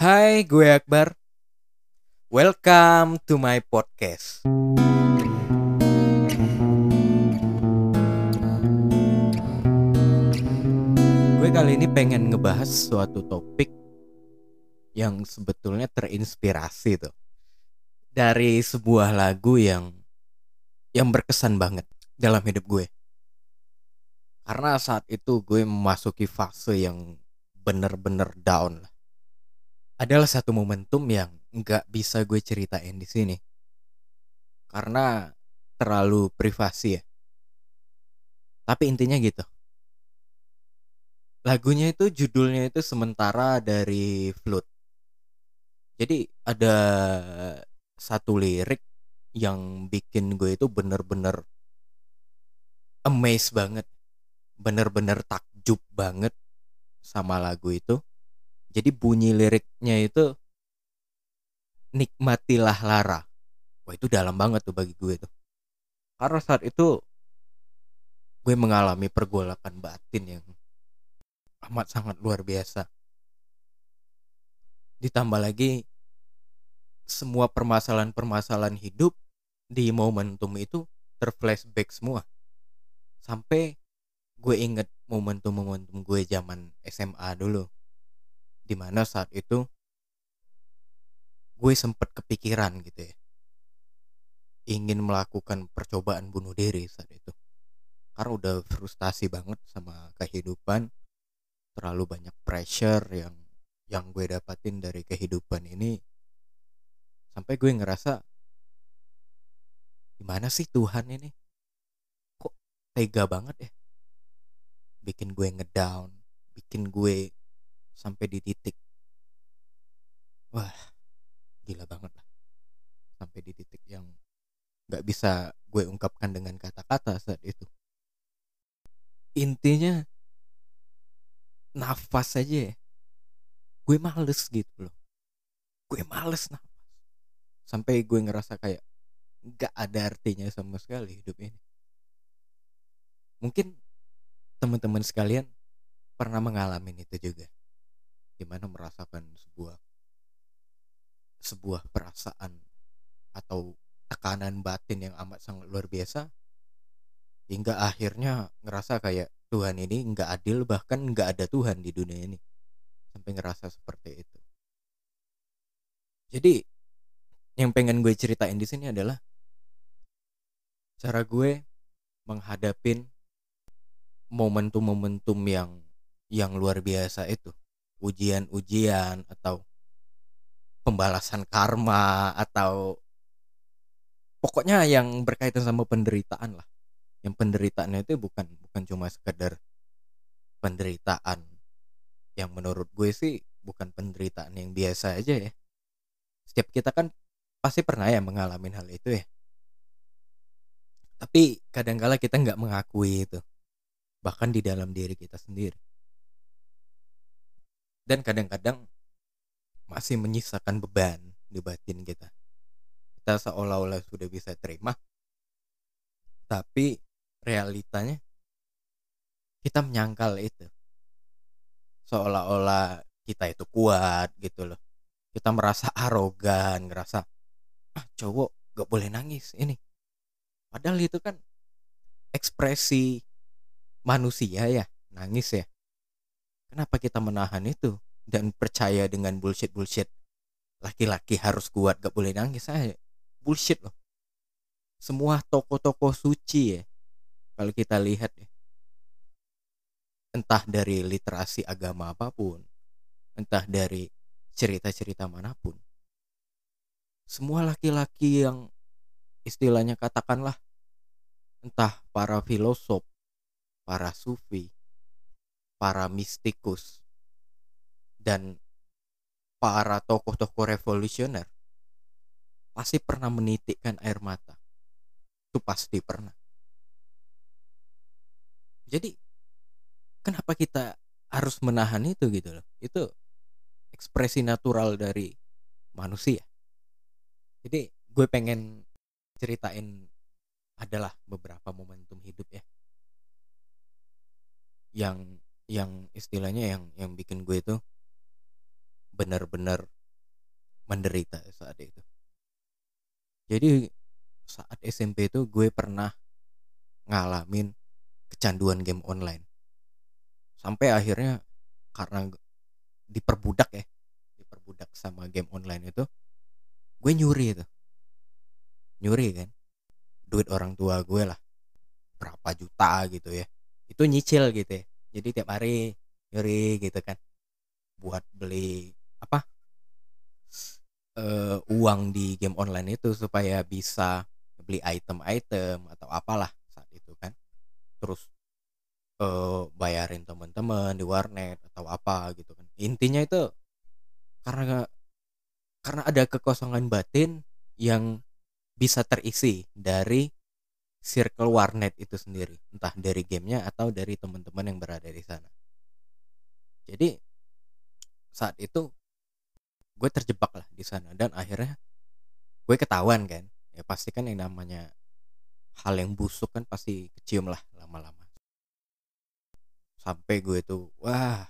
Hai, gue Akbar. Welcome to my podcast. Gue kali ini pengen ngebahas suatu topik yang sebetulnya terinspirasi tuh dari sebuah lagu yang yang berkesan banget dalam hidup gue. Karena saat itu gue memasuki fase yang bener-bener down lah. Adalah satu momentum yang nggak bisa gue ceritain di sini. Karena terlalu privasi ya. Tapi intinya gitu. Lagunya itu judulnya itu sementara dari Flute. Jadi ada satu lirik yang bikin gue itu bener-bener amazed banget. Bener-bener takjub banget sama lagu itu. Jadi bunyi liriknya itu nikmatilah Lara. Wah itu dalam banget tuh bagi gue tuh. Karena saat itu gue mengalami pergolakan batin yang amat sangat luar biasa. Ditambah lagi semua permasalahan-permasalahan hidup di momentum itu terflashback semua. Sampai gue inget momentum-momentum gue zaman SMA dulu. Di mana saat itu gue sempet kepikiran gitu ya. Ingin melakukan percobaan bunuh diri saat itu. Karena udah frustasi banget sama kehidupan terlalu banyak pressure yang yang gue dapatin dari kehidupan ini sampai gue ngerasa gimana sih Tuhan ini kok tega banget ya bikin gue ngedown bikin gue sampai di titik. Wah gila banget lah. Sampai di titik yang nggak bisa gue ungkapkan dengan kata-kata saat itu. Intinya nafas aja ya. Gue males gitu loh. Gue males nafas. Sampai gue ngerasa kayak nggak ada artinya sama sekali hidup ini. Mungkin teman-teman sekalian pernah mengalami itu juga di mana merasakan sebuah sebuah perasaan atau tekanan batin yang amat sangat luar biasa hingga akhirnya ngerasa kayak Tuhan ini nggak adil bahkan nggak ada Tuhan di dunia ini. Sampai ngerasa seperti itu. Jadi yang pengen gue ceritain di sini adalah cara gue menghadapin momentum-momentum yang yang luar biasa itu ujian-ujian atau pembalasan karma atau pokoknya yang berkaitan sama penderitaan lah. Yang penderitaannya itu bukan bukan cuma sekedar penderitaan. Yang menurut gue sih bukan penderitaan yang biasa aja ya. Setiap kita kan pasti pernah ya mengalami hal itu ya. Tapi kadangkala kita nggak mengakui itu. Bahkan di dalam diri kita sendiri dan kadang-kadang masih menyisakan beban di batin kita. Kita seolah-olah sudah bisa terima tapi realitanya kita menyangkal itu. Seolah-olah kita itu kuat gitu loh. Kita merasa arogan ngerasa ah cowok gak boleh nangis ini. Padahal itu kan ekspresi manusia ya nangis ya kenapa kita menahan itu? Dan percaya dengan bullshit bullshit laki-laki harus kuat gak boleh nangis. Saya bullshit loh. Semua toko-toko suci ya. Kalau kita lihat ya. Entah dari literasi agama apa pun entah dari cerita-cerita mana pun. Semua laki-laki yang istilahnya katakanlah entah para filosof para sufi para mistikus dan para tokoh-tokoh revolusioner pasti pernah menitikkan air mata. Itu pasti pernah. Jadi kenapa kita harus menahan itu gitu loh? Itu ekspresi natural dari manusia. Jadi gue pengen ceritain adalah beberapa momentum hidup ya. Yang yang istilahnya yang yang bikin gue itu benar-benar menderita saat itu. Jadi saat SMP itu gue pernah ngalamin kecanduan game online. Sampai akhirnya karena diperbudak ya diperbudak sama game online itu gue nyuri itu. Nyuri kan duit orang tua gue lah berapa juta gitu ya. Itu nyicil gitu ya jadi tiap hari nyuri gitu kan buat beli apa uh, uang di game online itu supaya bisa beli item-item atau apalah saat itu kan. Terus uh, bayarin teman-teman di warnet atau apa gitu kan. Intinya itu karena karena ada kekosongan batin yang bisa terisi dari circle warnet itu sendiri entah dari gamenya atau dari teman-teman yang berada di sana. Jadi saat itu gue terjebak lah di sana dan akhirnya gue ketahuan kan ya pasti kan yang namanya hal yang busuk kan pasti kecium lah lama-lama. Sampai gue tuh wah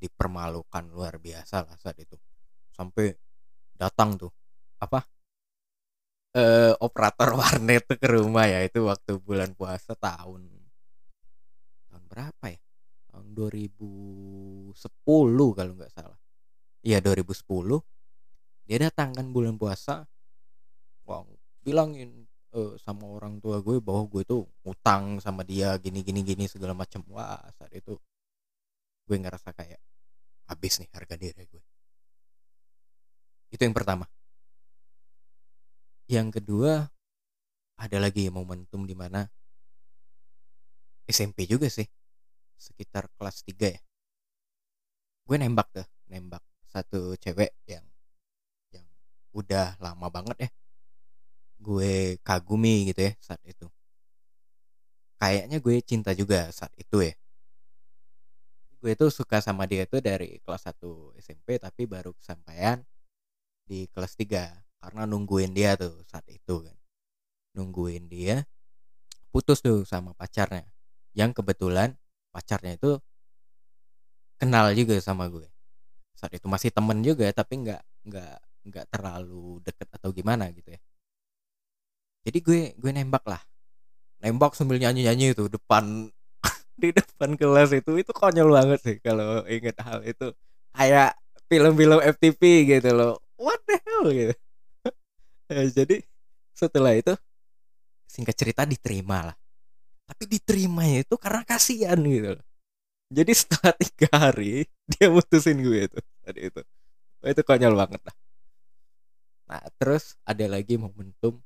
dipermalukan luar biasa lah saat itu. Sampai datang tuh apa eh, operator warnet ke rumah ya itu waktu bulan puasa tahun tahun berapa ya? Tahun 2010 kalau nggak salah. Iya 2010 dia datang kan bulan puasa wah bilangin uh, sama orang tua gue bahwa gue tuh utang sama dia gini gini gini segala macam. Wah saat itu gue ngerasa kayak habis nih harga diri gue. Itu yang pertama yang kedua ada lagi momentum di mana SMP juga sih sekitar kelas 3 ya. Gue nembak tuh nembak satu cewek yang yang udah lama banget ya. Gue kagumi gitu ya saat itu. Kayaknya gue cinta juga saat itu ya. Gue tuh suka sama dia tuh dari kelas 1 SMP tapi baru kesampaian di kelas 3 karena nungguin dia tuh saat itu kan. Nungguin dia putus tuh sama pacarnya. Yang kebetulan pacarnya itu kenal juga sama gue. Saat itu masih temen juga tapi nggak nggak nggak terlalu deket atau gimana gitu ya. Jadi gue gue nembak lah. Nembak sambil nyanyi nyanyi itu depan di depan kelas itu itu konyol banget sih kalau inget hal itu. Kayak film-film FTV gitu loh. What the hell gitu jadi setelah itu singkat cerita diterima lah. Tapi diterima itu karena kasihan gitu jadi setelah tiga hari dia mutusin gue itu tadi itu. Oh, itu konyol banget lah. Nah terus ada lagi momentum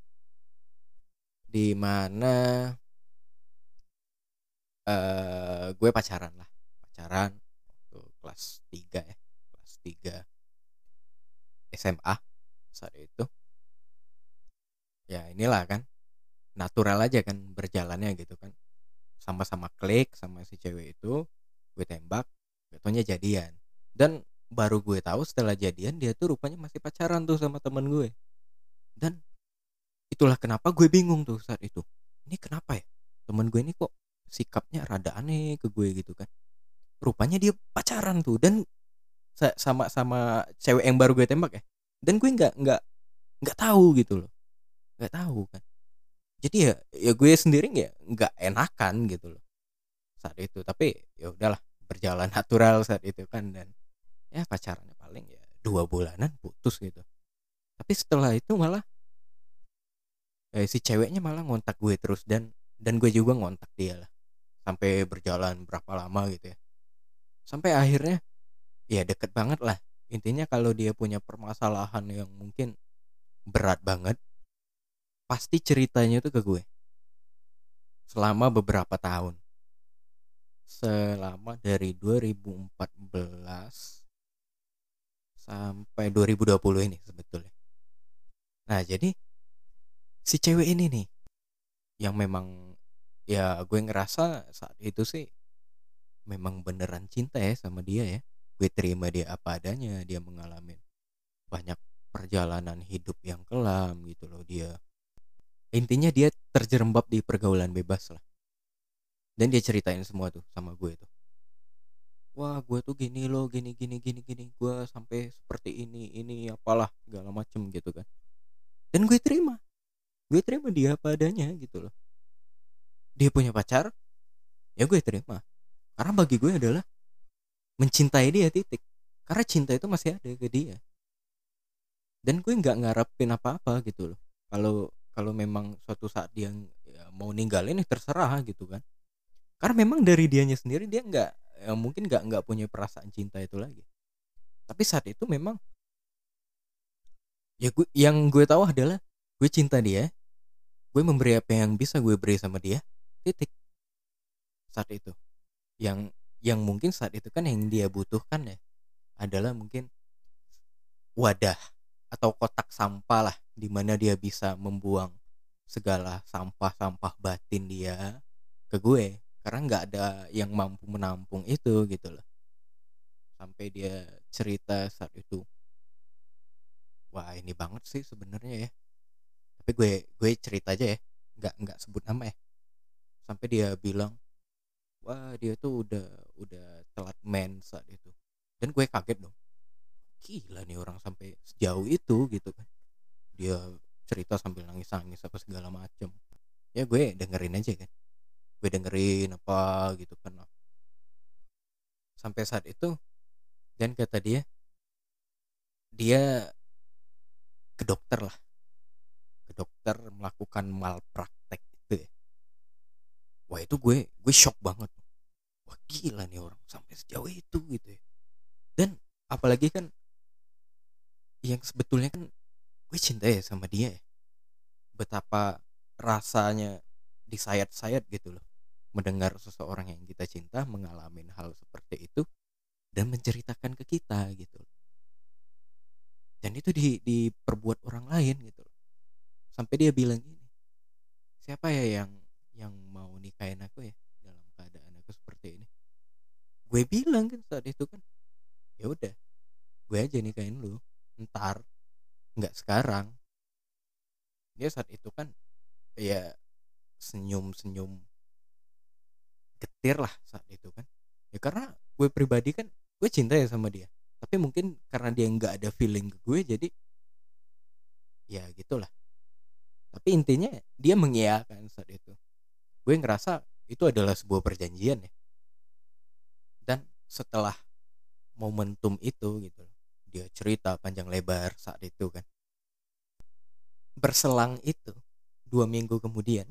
di mana uh, gue pacaran lah. Pacaran waktu kelas 3 ya kelas 3 SMA saat itu ya inilah kan natural aja kan berjalannya gitu kan. Sama-sama klik sama si cewek itu gue tembak gatonya jadian. Dan baru gue tahu setelah jadian dia tuh rupanya masih pacaran tuh sama temen gue. Dan itulah kenapa gue bingung tuh saat itu. Ini kenapa ya? Temen gue ini kok sikapnya rada aneh ke gue gitu kan. Rupanya dia pacaran tuh dan sama sama cewek yang baru gue tembak ya. Dan gue nggak nggak nggak tahu gitu loh nggak tahu kan. Jadi ya ya gue sendiri ya nggak enakan gitu loh saat itu. Tapi ya udahlah berjalan natural saat itu kan. Dan ya pacarannya paling ya dua bulanan putus gitu. Tapi setelah itu malah eh, si ceweknya malah ngontak gue terus. Dan dan gue juga ngontak dia lah. Sampai berjalan berapa lama gitu ya. Sampai akhirnya ya deket banget lah. Intinya kalau dia punya permasalahan yang mungkin berat banget pasti ceritanya itu ke gue. Selama beberapa tahun. Selama dari 2014 sampai 2020 ini sebetulnya. Nah jadi si cewek ini nih yang memang ya gue ngerasa saat itu sih memang beneran cinta ya sama dia ya. Gue terima dia apa adanya dia mengalami banyak perjalanan hidup yang kelam gitu loh dia intinya dia terjerembab di pergaulan bebas lah. Dan dia ceritain semua tuh sama gue tuh. Wah gue tuh gini loh gini gini gini gini. Gue sampai seperti ini ini apalah segala macem gitu kan. Dan gue terima. Gue terima dia apa adanya gitu loh. Dia punya pacar ya gue terima. Karena bagi gue adalah mencintai dia titik. Karena cinta itu masih ada ke dia. Dan gue nggak ngarepin apa-apa gitu loh. Kalau kalau memang suatu saat dia ya, mau ninggalin ya terserah gitu kan. Karena memang dari dianya sendiri dia nggak ya mungkin nggak nggak punya perasaan cinta itu lagi. Tapi saat itu memang ya gue yang gue tahu adalah gue cinta dia gue memberi apa yang bisa gue beri sama dia titik. Saat itu. Yang yang mungkin saat itu kan yang dia butuhkan ya adalah mungkin wadah atau kotak sampah lah di mana dia bisa membuang segala sampah-sampah batin dia ke gue karena nggak ada yang mampu menampung itu gitu loh. Sampai dia cerita saat itu wah ini banget sih sebenarnya ya. Tapi gue gue cerita aja ya nggak nggak sebut nama ya. Sampai dia bilang wah dia tuh udah udah telat men saat itu. Dan gue kaget dong. Gila nih orang sampai sejauh itu gitu kan dia cerita sambil nangis nangis apa segala macem. Ya gue dengerin aja kan. Gue dengerin apa gitu kan. Sampai saat itu dan kata dia dia ke dokter lah. Ke dokter melakukan malpraktek itu ya. Wah itu gue gue shock banget. Wah gila nih orang sampai sejauh itu gitu ya. Dan apalagi kan yang sebetulnya kan gue cinta ya sama dia ya. betapa rasanya disayat-sayat gitu loh mendengar seseorang yang kita cinta mengalami hal seperti itu dan menceritakan ke kita gitu dan itu di diperbuat orang lain gitu loh. sampai dia bilang gini siapa ya yang yang mau nikahin aku ya dalam keadaan aku seperti ini gue bilang kan saat itu kan ya udah gue aja nikahin lu ntar nggak sekarang. Dia saat itu kan ya senyum senyum getir lah saat itu kan. Ya karena gue pribadi kan gue cinta ya sama dia. Tapi mungkin karena dia nggak ada feeling ke gue jadi ya gitulah. Tapi intinya dia mengiyakan saat itu. Gue ngerasa itu adalah sebuah perjanjian ya. Dan setelah momentum itu gitu dia cerita panjang lebar saat itu kan. Berselang itu dua minggu kemudian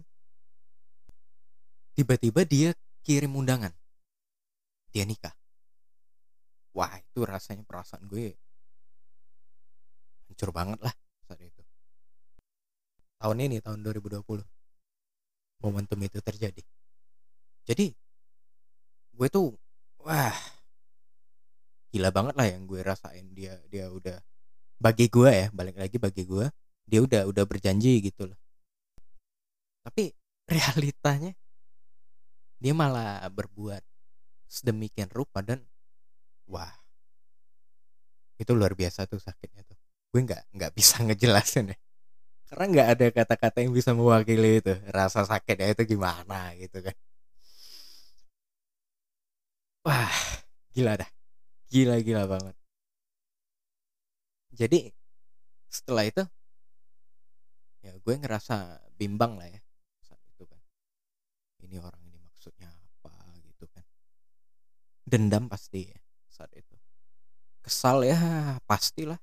tiba-tiba dia kirim undangan. Dia nikah. Wah itu rasanya perasaan gue hancur banget lah saat itu. Tahun ini tahun 2020 momentum itu terjadi. Jadi gue tuh wah gila banget lah yang gue rasain. Dia dia udah bagi gue ya balik lagi bagi gue dia udah udah berjanji gitu loh. Tapi realitanya dia malah berbuat sedemikian rupa dan wah itu luar biasa tuh sakitnya tuh. Gue nggak nggak bisa ngejelasin ya. Karena nggak ada kata-kata yang bisa mewakili itu rasa sakitnya itu gimana gitu kan. Wah gila dah gila-gila banget. Jadi setelah itu ya gue ngerasa bimbang lah ya saat itu kan. Ini orang ini maksudnya apa gitu kan. Dendam pasti ya saat itu. Kesal ya pastilah.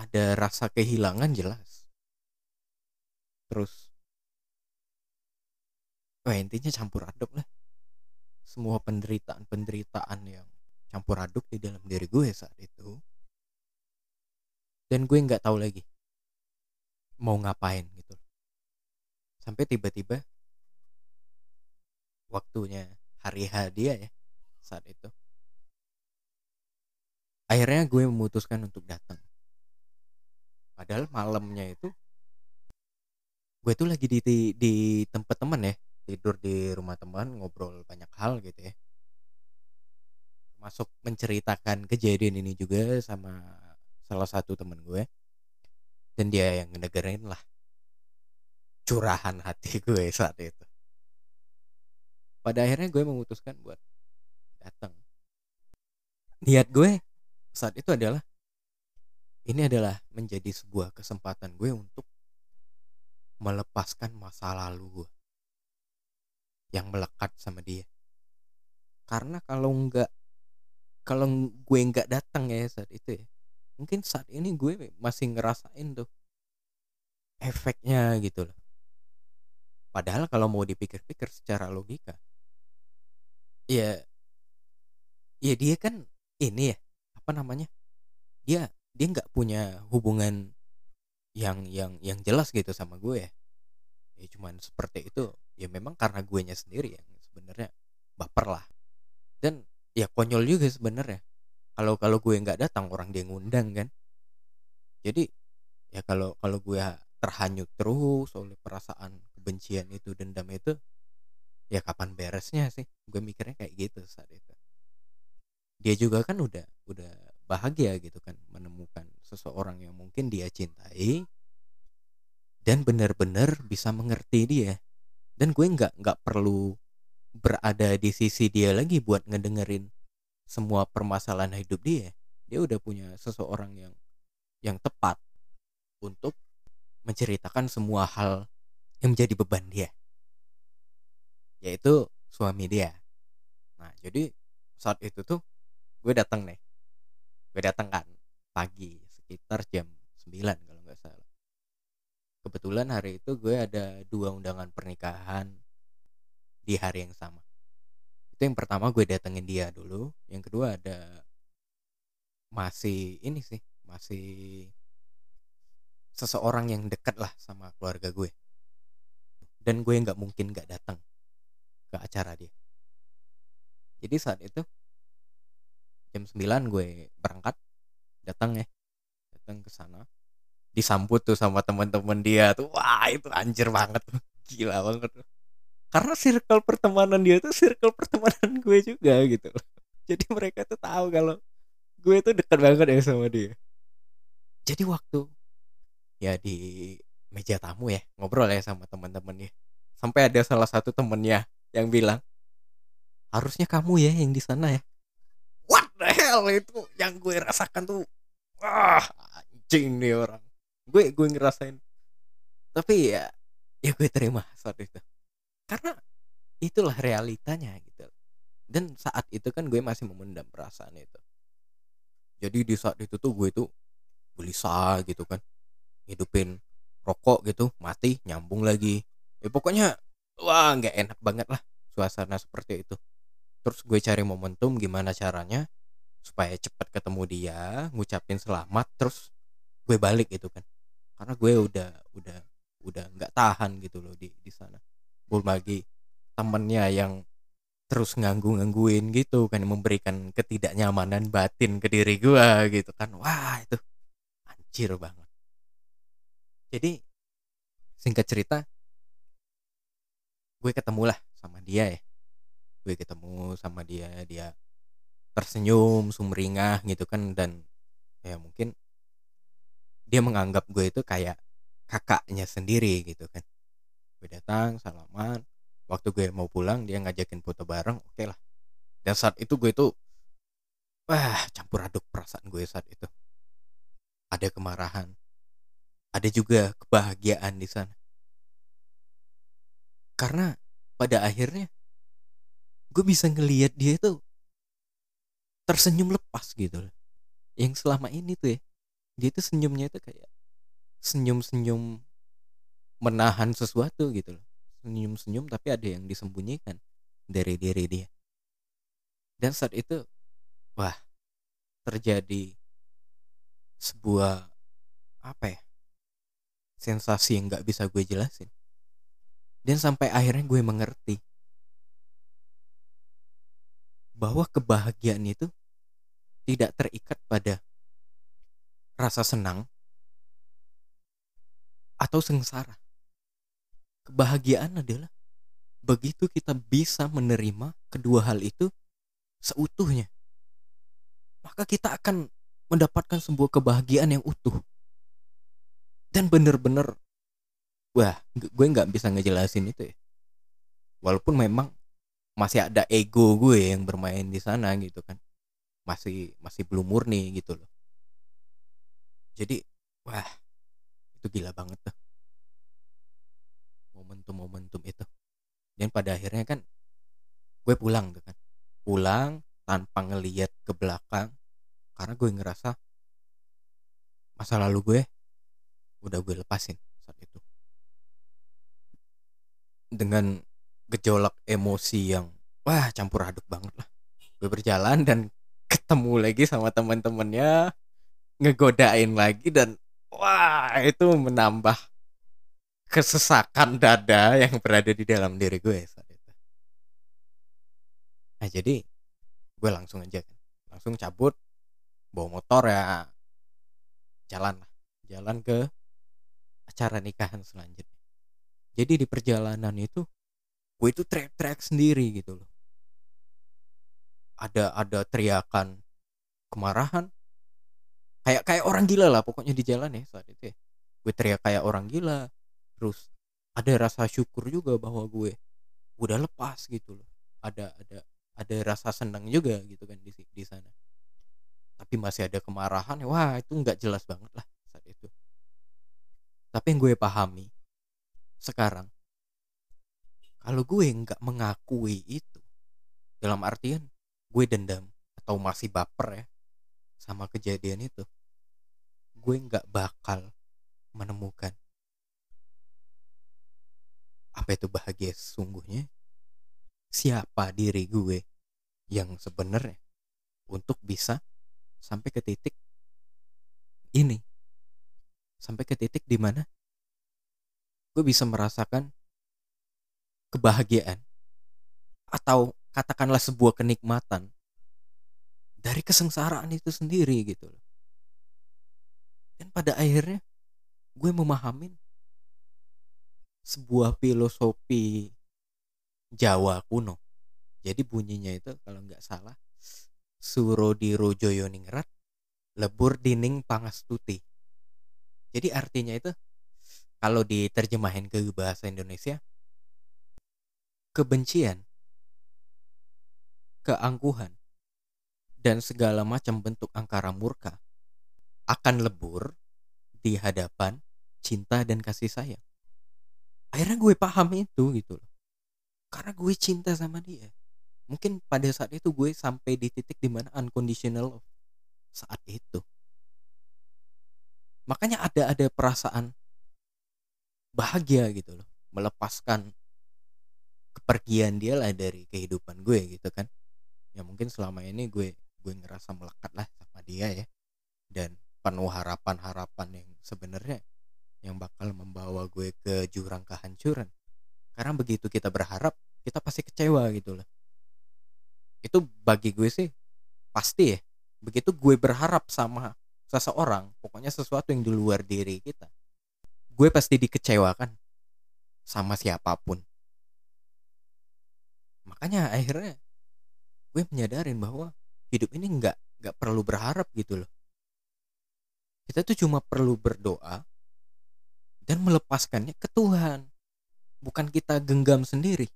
Ada rasa kehilangan jelas. Terus Wah intinya campur aduk lah semua penderitaan-penderitaan yang campur aduk di dalam diri gue saat itu. Dan gue nggak tahu lagi mau ngapain gitu. Sampai tiba-tiba waktunya hari H dia ya saat itu. Akhirnya gue memutuskan untuk datang. Padahal malamnya itu gue tuh lagi di di, di tempat teman ya tidur di rumah teman ngobrol banyak hal gitu ya. Masuk menceritakan kejadian ini juga sama salah satu temen gue. Dan dia yang ngedengerin lah. Curahan hati gue saat itu. Pada akhirnya gue memutuskan buat datang niat gue saat itu adalah ini adalah menjadi sebuah kesempatan gue untuk melepaskan masa lalu gue yang melekat sama dia. Karena kalau nggak kalau gue nggak datang ya saat itu ya mungkin saat ini gue masih ngerasain tuh efeknya gitu loh. Padahal kalau mau dipikir-pikir secara logika ya ya dia kan ini ya apa namanya dia dia nggak punya hubungan yang yang yang jelas gitu sama gue ya ya cuman seperti itu ya memang karena gue nya sendiri yang sebenarnya baper lah. Dan ya konyol juga sebenarnya. Kalau kalau gue nggak datang orang dia ngundang kan. Jadi ya kalau kalau gue terhanyut terus oleh perasaan kebencian itu dendam itu ya kapan beresnya sih? Gue mikirnya kayak gitu saat itu. Dia juga kan udah udah bahagia gitu kan menemukan seseorang yang mungkin dia cintai dan benar-benar bisa mengerti dia. Dan gue nggak nggak perlu berada di sisi dia lagi buat ngedengerin semua permasalahan hidup dia. Dia udah punya seseorang yang yang tepat untuk menceritakan semua hal yang menjadi beban dia. Yaitu suami dia. Nah jadi saat itu tuh gue datang nih. Gue datang kan pagi sekitar jam 9 kalau nggak salah kebetulan hari itu gue ada dua undangan pernikahan di hari yang sama. Itu yang pertama gue datengin dia dulu yang kedua ada masih ini sih masih seseorang yang dekat lah sama keluarga gue. Dan gue nggak mungkin nggak datang ke acara dia. Jadi saat itu jam 9 gue berangkat datang ya datang ke sana disambut tuh sama teman-teman dia tuh. Wah itu anjir banget gila banget karena circle pertemanan dia tuh circle pertemanan gue juga gitu. Jadi mereka tuh tahu kalau gue tuh dekat banget ya sama dia. Jadi waktu ya di meja tamu ya ngobrol ya sama teman-temannya. Sampai ada salah satu temennya yang bilang harusnya kamu ya yang di sana ya. What the hell itu yang gue rasakan tuh. Wah anjing nih orang gue gue ngerasain. Tapi ya ya gue terima saat itu. Karena itulah realitanya gitu. Dan saat itu kan gue masih memendam perasaan itu. Jadi di saat itu tuh gue tuh gelisah gitu kan. Hidupin rokok gitu mati nyambung lagi. Ya pokoknya wah nggak enak banget lah suasana seperti itu. Terus gue cari momentum gimana caranya supaya cepat ketemu dia ngucapin selamat terus gue balik gitu kan karena gue udah udah udah nggak tahan gitu loh di di sana. Belum lagi temennya yang terus nganggu-ngangguin gitu kan memberikan ketidaknyamanan batin ke diri gue gitu kan. Wah itu anjir banget. Jadi singkat cerita gue ketemu lah sama dia ya. Gue ketemu sama dia dia tersenyum sumringah gitu kan dan ya mungkin dia menganggap gue itu kayak kakaknya sendiri gitu kan. Gue datang salaman waktu gue mau pulang dia ngajakin foto bareng oke okay lah. Dan saat itu gue tuh wah campur aduk perasaan gue saat itu. Ada kemarahan. Ada juga kebahagiaan di sana. Karena pada akhirnya gue bisa ngelihat dia itu tersenyum lepas gitu loh. Yang selama ini tuh ya dia itu senyumnya itu kayak senyum-senyum menahan sesuatu gitu loh. Senyum-senyum tapi ada yang disembunyikan dari diri dia. Dan saat itu wah terjadi sebuah apa ya sensasi yang nggak bisa gue jelasin. Dan sampai akhirnya gue mengerti bahwa kebahagiaan itu tidak terikat pada rasa senang atau sengsara. Kebahagiaan adalah begitu kita bisa menerima kedua hal itu seutuhnya maka kita akan mendapatkan sebuah kebahagiaan yang utuh. Dan bener-bener wah gue nggak bisa ngejelasin itu ya. Walaupun memang masih ada ego gue yang bermain di sana gitu kan. Masih masih belum murni gitu loh jadi wah itu gila banget tuh. Momentum-momentum itu. Dan pada akhirnya kan gue pulang tuh kan. Pulang tanpa ngeliat ke belakang karena gue ngerasa masa lalu gue udah gue lepasin saat itu. Dengan gejolak emosi yang wah campur aduk banget lah. Gue berjalan dan ketemu lagi sama teman-temannya ngegodain lagi dan wah itu menambah kesesakan dada yang berada di dalam diri gue saat itu. Nah jadi gue langsung aja kan. Langsung cabut bawa motor ya. Jalan lah. Jalan ke acara nikahan selanjutnya. Jadi di perjalanan itu gue itu teriak-teriak sendiri gitu loh. Ada ada teriakan kemarahan kayak kayak orang gila lah pokoknya di jalan ya saat itu ya. gue teriak kayak orang gila. Terus ada rasa syukur juga bahwa gue udah lepas gitu loh. Ada ada ada rasa senang juga gitu kan di di sana. Tapi masih ada kemarahan wah itu nggak jelas banget lah saat itu. Tapi yang gue pahami sekarang kalau gue nggak mengakui itu dalam artian gue dendam atau masih baper ya sama kejadian itu gue nggak bakal menemukan apa itu bahagia sesungguhnya. Siapa diri gue yang sebenarnya untuk bisa sampai ke titik ini? Sampai ke titik di mana gue bisa merasakan kebahagiaan? Atau katakanlah sebuah kenikmatan dari kesengsaraan itu sendiri gitu loh. Dan pada akhirnya gue memahamin sebuah filosofi Jawa kuno. Jadi bunyinya itu kalau nggak salah Suro di Rojoyoningrat lebur dining pangastuti. Jadi artinya itu kalau diterjemahin ke bahasa Indonesia kebencian, keangkuhan, dan segala macam bentuk angkara murka akan lebur di hadapan cinta dan kasih sayang. Akhirnya gue paham itu gitu loh. Karena gue cinta sama dia. Mungkin pada saat itu gue sampai di titik di mana unconditional love saat itu. Makanya ada ada perasaan bahagia gitu loh, melepaskan kepergian dia lah dari kehidupan gue gitu kan ya mungkin selama ini gue gue ngerasa melekat lah sama dia ya. Dan penuh harapan-harapan yang sebenarnya yang bakal membawa gue ke jurang kehancuran. Karena begitu kita berharap kita pasti kecewa gitu loh. Itu bagi gue sih pasti ya. Begitu gue berharap sama seseorang pokoknya sesuatu yang di luar diri kita gue pasti dikecewakan sama siapa pun. Makanya akhirnya gue menyadarin bahwa hidup ini nggak nggak perlu berharap gitu loh. Kita tuh cuma perlu berdoa dan melepaskannya ke Tuhan. Bukan kita genggam sendiri.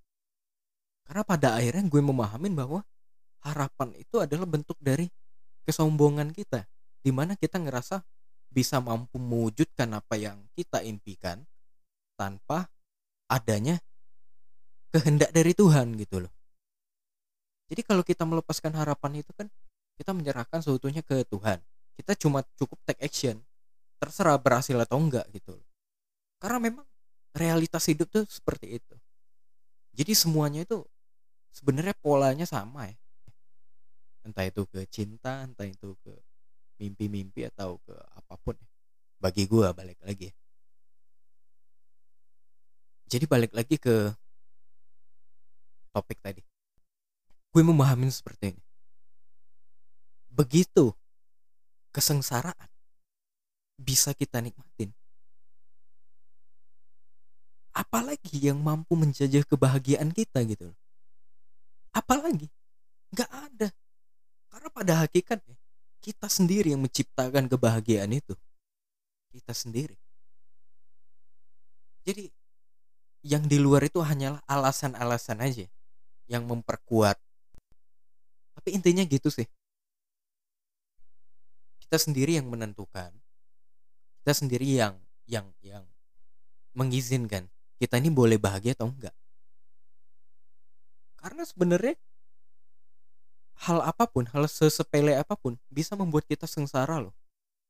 Karena pada akhirnya gue memahamin bahwa harapan itu adalah bentuk dari kesombongan kita di mana kita ngerasa bisa mampu mewujudkan apa yang kita impikan tanpa adanya kehendak dari Tuhan gitu loh jadi kalau kita melepaskan harapan itu kan kita menyerahkan seutuhnya ke Tuhan. Kita cuma cukup take action terserah berhasil atau enggak gitu karena memang realitas hidup tuh seperti itu. Jadi semuanya itu sebenarnya polanya sama ya. Entah itu ke cinta entah itu ke mimpi-mimpi atau ke apa pun ya. bagi gue balik lagi ya. Jadi balik lagi ke topik tadi gue memahami seperti ini. Begitu kesengsaraan bisa kita nikmatin apalagi yang mampu menjajah kebahagiaan kita gitu apalagi nggak ada. Karena pada hakikatnya kita sendiri yang menciptakan kebahagiaan itu. Kita sendiri. Jadi yang di luar itu hanyalah alasan-alasan aja yang memperkuat tapi intinya gitu sih. Kita sendiri yang menentukan. Kita sendiri yang yang yang mengizinkan kita ini boleh bahagia atau enggak. Karena sebenarnya hal apa pun hal sesepele apa pun bisa membuat kita sengsara loh.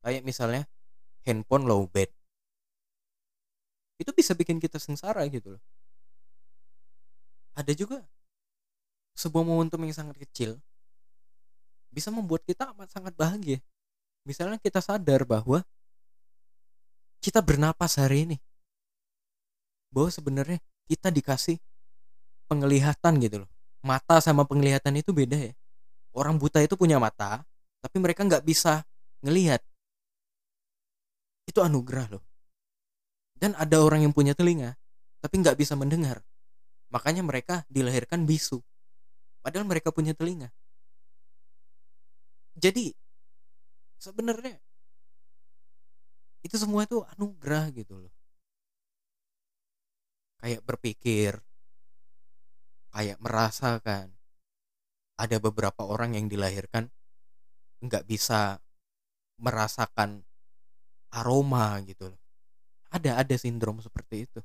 Kayak misalnya handphone low bed itu bisa bikin kita sengsara gitu loh. Ada juga sebuah momentum yang sangat kecil bisa membuat kita amat sangat bahagia. Misalnya kita sadar bahwa kita bernapas hari ini. Bahwa sebenarnya kita dikasih penglihatan gitu loh. Mata sama penglihatan itu beda ya. Orang buta itu punya mata tapi mereka nggak bisa ngelihat. Itu anugerah loh. Dan ada orang yang punya telinga tapi nggak bisa mendengar. Makanya mereka dilahirkan bisu. Padahal mereka punya telinga jadi sebenarnya itu semua itu anugerah gitu loh. Kayak berpikir kayak merasakan. Ada beberapa orang yang dilahirkan nggak bisa merasakan aroma gitu loh. Ada ada sindrom seperti itu.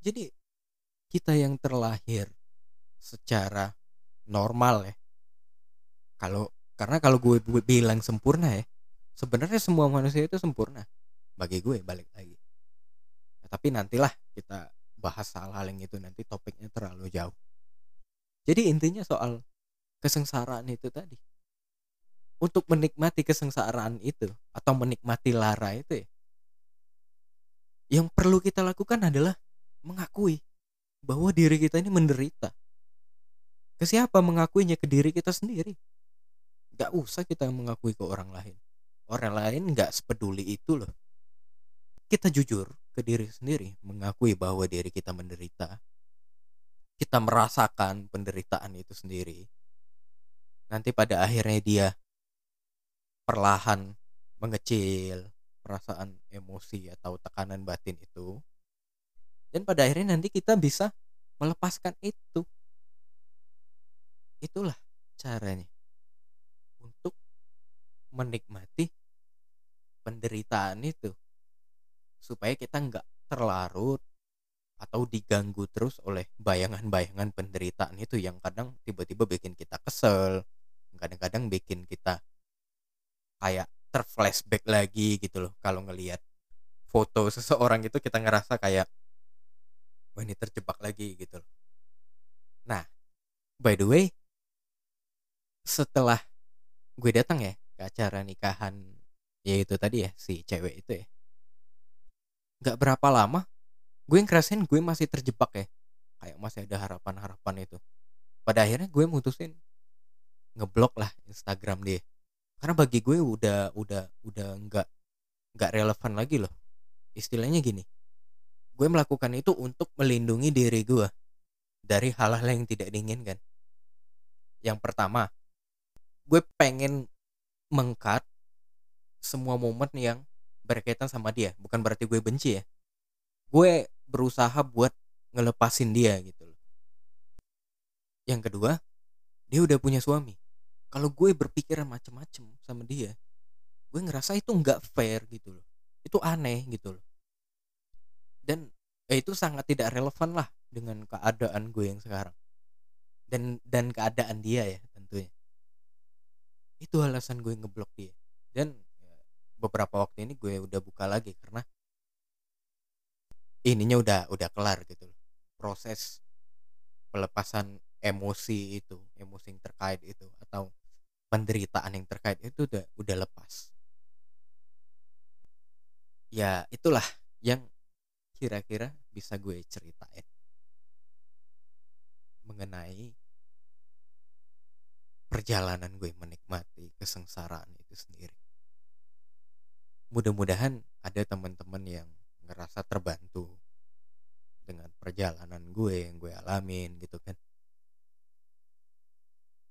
Jadi kita yang terlahir secara normal ya kalau karena kalau gue, bilang sempurna ya sebenarnya semua manusia itu sempurna bagi gue balik lagi ya, tapi nantilah kita bahas hal-hal yang itu nanti topiknya terlalu jauh jadi intinya soal kesengsaraan itu tadi untuk menikmati kesengsaraan itu atau menikmati lara itu ya yang perlu kita lakukan adalah mengakui bahwa diri kita ini menderita. Ke siapa mengakuinya ke diri kita sendiri? Gak usah kita mengakui ke orang lain. Orang lain gak sepeduli itu loh. Kita jujur ke diri sendiri, mengakui bahwa diri kita menderita. Kita merasakan penderitaan itu sendiri. Nanti pada akhirnya dia perlahan mengecil, perasaan emosi atau tekanan batin itu dan pada akhirnya nanti kita bisa melepaskan itu itulah caranya menikmati penderitaan itu supaya kita nggak terlarut atau diganggu terus oleh bayangan-bayangan penderitaan itu yang kadang tiba-tiba bikin kita kesel kadang-kadang bikin kita kayak terflashback lagi gitu loh. Kalau ngelihat foto seseorang itu kita ngerasa kayak wah ini terjebak lagi gitu loh. Nah by the way setelah gue datang ya ke acara nikahan ya itu tadi ya si cewek itu ya. Nggak berapa lama gue ngerasain gue masih terjebak ya. Kayak masih ada harapan-harapan itu. Pada akhirnya gue mutusin ngeblok lah Instagram dia. Karena bagi gue udah udah udah nggak nggak relevan lagi loh. Istilahnya gini gue melakukan itu untuk melindungi diri gue dari hal-hal yang tidak diinginkan. Yang pertama gue pengen mengkat semua momen yang berkaitan sama dia bukan berarti gue benci ya. Gue berusaha buat ngelepasin dia gitu loh. Yang kedua dia udah punya suami. Kalau gue berpikiran macem-macem sama dia gue ngerasa itu nggak fair gitu loh. Itu aneh gitu loh. Dan ya itu sangat tidak relevan lah dengan keadaan gue yang sekarang. Dan dan keadaan dia ya itu alasan gue ngeblok dia. Dan ya, beberapa waktu ini gue udah buka lagi karena ininya udah udah kelar gitu loh. Proses pelepasan emosi itu emosi yang terkait itu atau penderitaan yang terkait itu udah udah lepas. Ya itulah yang kira-kira bisa gue ceritain mengenai perjalanan gue menikmati kesengsaraan itu sendiri. Mudah-mudahan ada teman-teman yang ngerasa terbantu dengan perjalanan gue yang gue alamin gitu kan.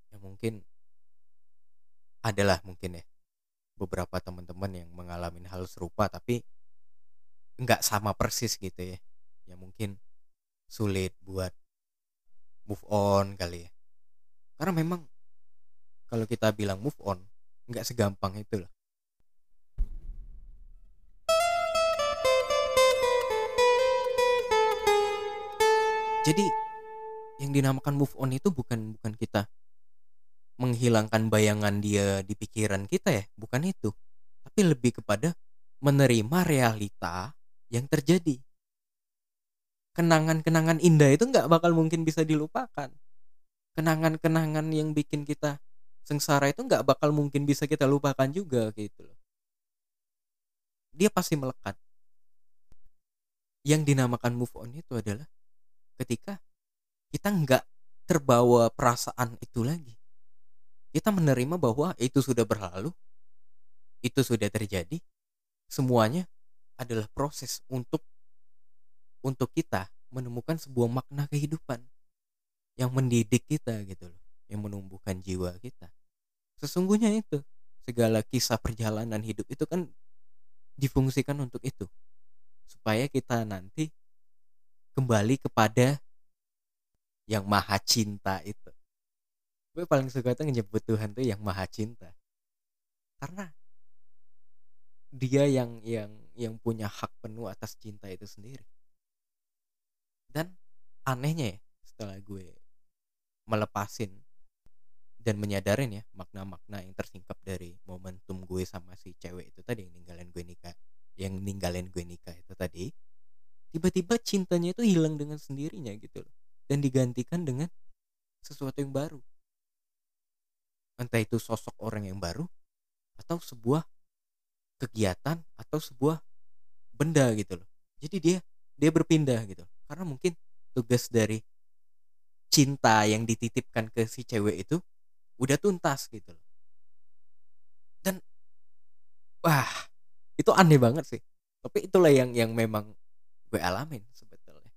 Ya mungkin adalah mungkin ya beberapa teman-teman yang mengalami hal serupa tapi nggak sama persis gitu ya. Ya mungkin sulit buat move on kali ya. Karena memang kalau kita bilang move on nggak segampang itu loh. Jadi yang dinamakan move on itu bukan bukan kita menghilangkan bayangan dia di pikiran kita ya bukan itu. Tapi lebih kepada menerima realita yang terjadi. Kenangan-kenangan indah itu nggak bakal mungkin bisa dilupakan. Kenangan-kenangan yang bikin kita sengsara itu nggak bakal mungkin bisa kita lupakan juga gitu loh. Dia pasti melekat. Yang dinamakan move on itu adalah ketika kita nggak terbawa perasaan itu lagi. Kita menerima bahwa itu sudah berlalu, itu sudah terjadi, semuanya adalah proses untuk untuk kita menemukan sebuah makna kehidupan yang mendidik kita gitu loh, yang menumbuhkan jiwa kita. Sesungguhnya itu segala kisah perjalanan hidup itu kan difungsikan untuk itu. Supaya kita nanti kembali kepada yang maha cinta itu. Gue paling suka tuh nyebut Tuhan tuh yang maha cinta. Karena dia yang yang yang punya hak penuh atas cinta itu sendiri. Dan anehnya ya setelah gue melepasin dan menyadarin ya makna-makna yang tersingkap dari momentum gue sama si cewek itu tadi yang ninggalin gue nikah yang ninggalin gue nikah itu tadi tiba-tiba cintanya itu hilang dengan sendirinya gitu loh. Dan digantikan dengan sesuatu yang baru. Entah itu sosok orang yang baru atau sebuah kegiatan atau sebuah benda gitu loh. Jadi dia dia berpindah gitu. Karena mungkin tugas dari cinta yang dititipkan ke si cewek itu udah tuntas gitu loh dan wah itu aneh banget sih tapi itulah yang yang memang gue alamin sebetulnya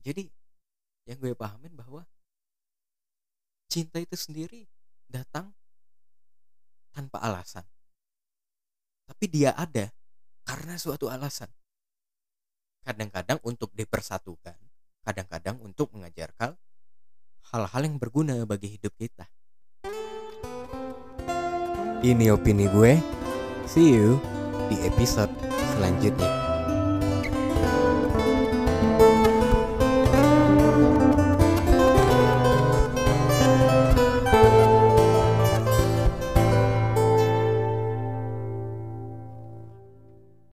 jadi yang gue pahamin bahwa cinta itu sendiri datang tanpa alasan. Tapi dia ada karena suatu alasan. Kadang-kadang untuk dipersatukan, kadang-kadang untuk mengajarkan hal-hal yang berguna bagi hidup kita. Ini opini gue. See you di episode selanjutnya.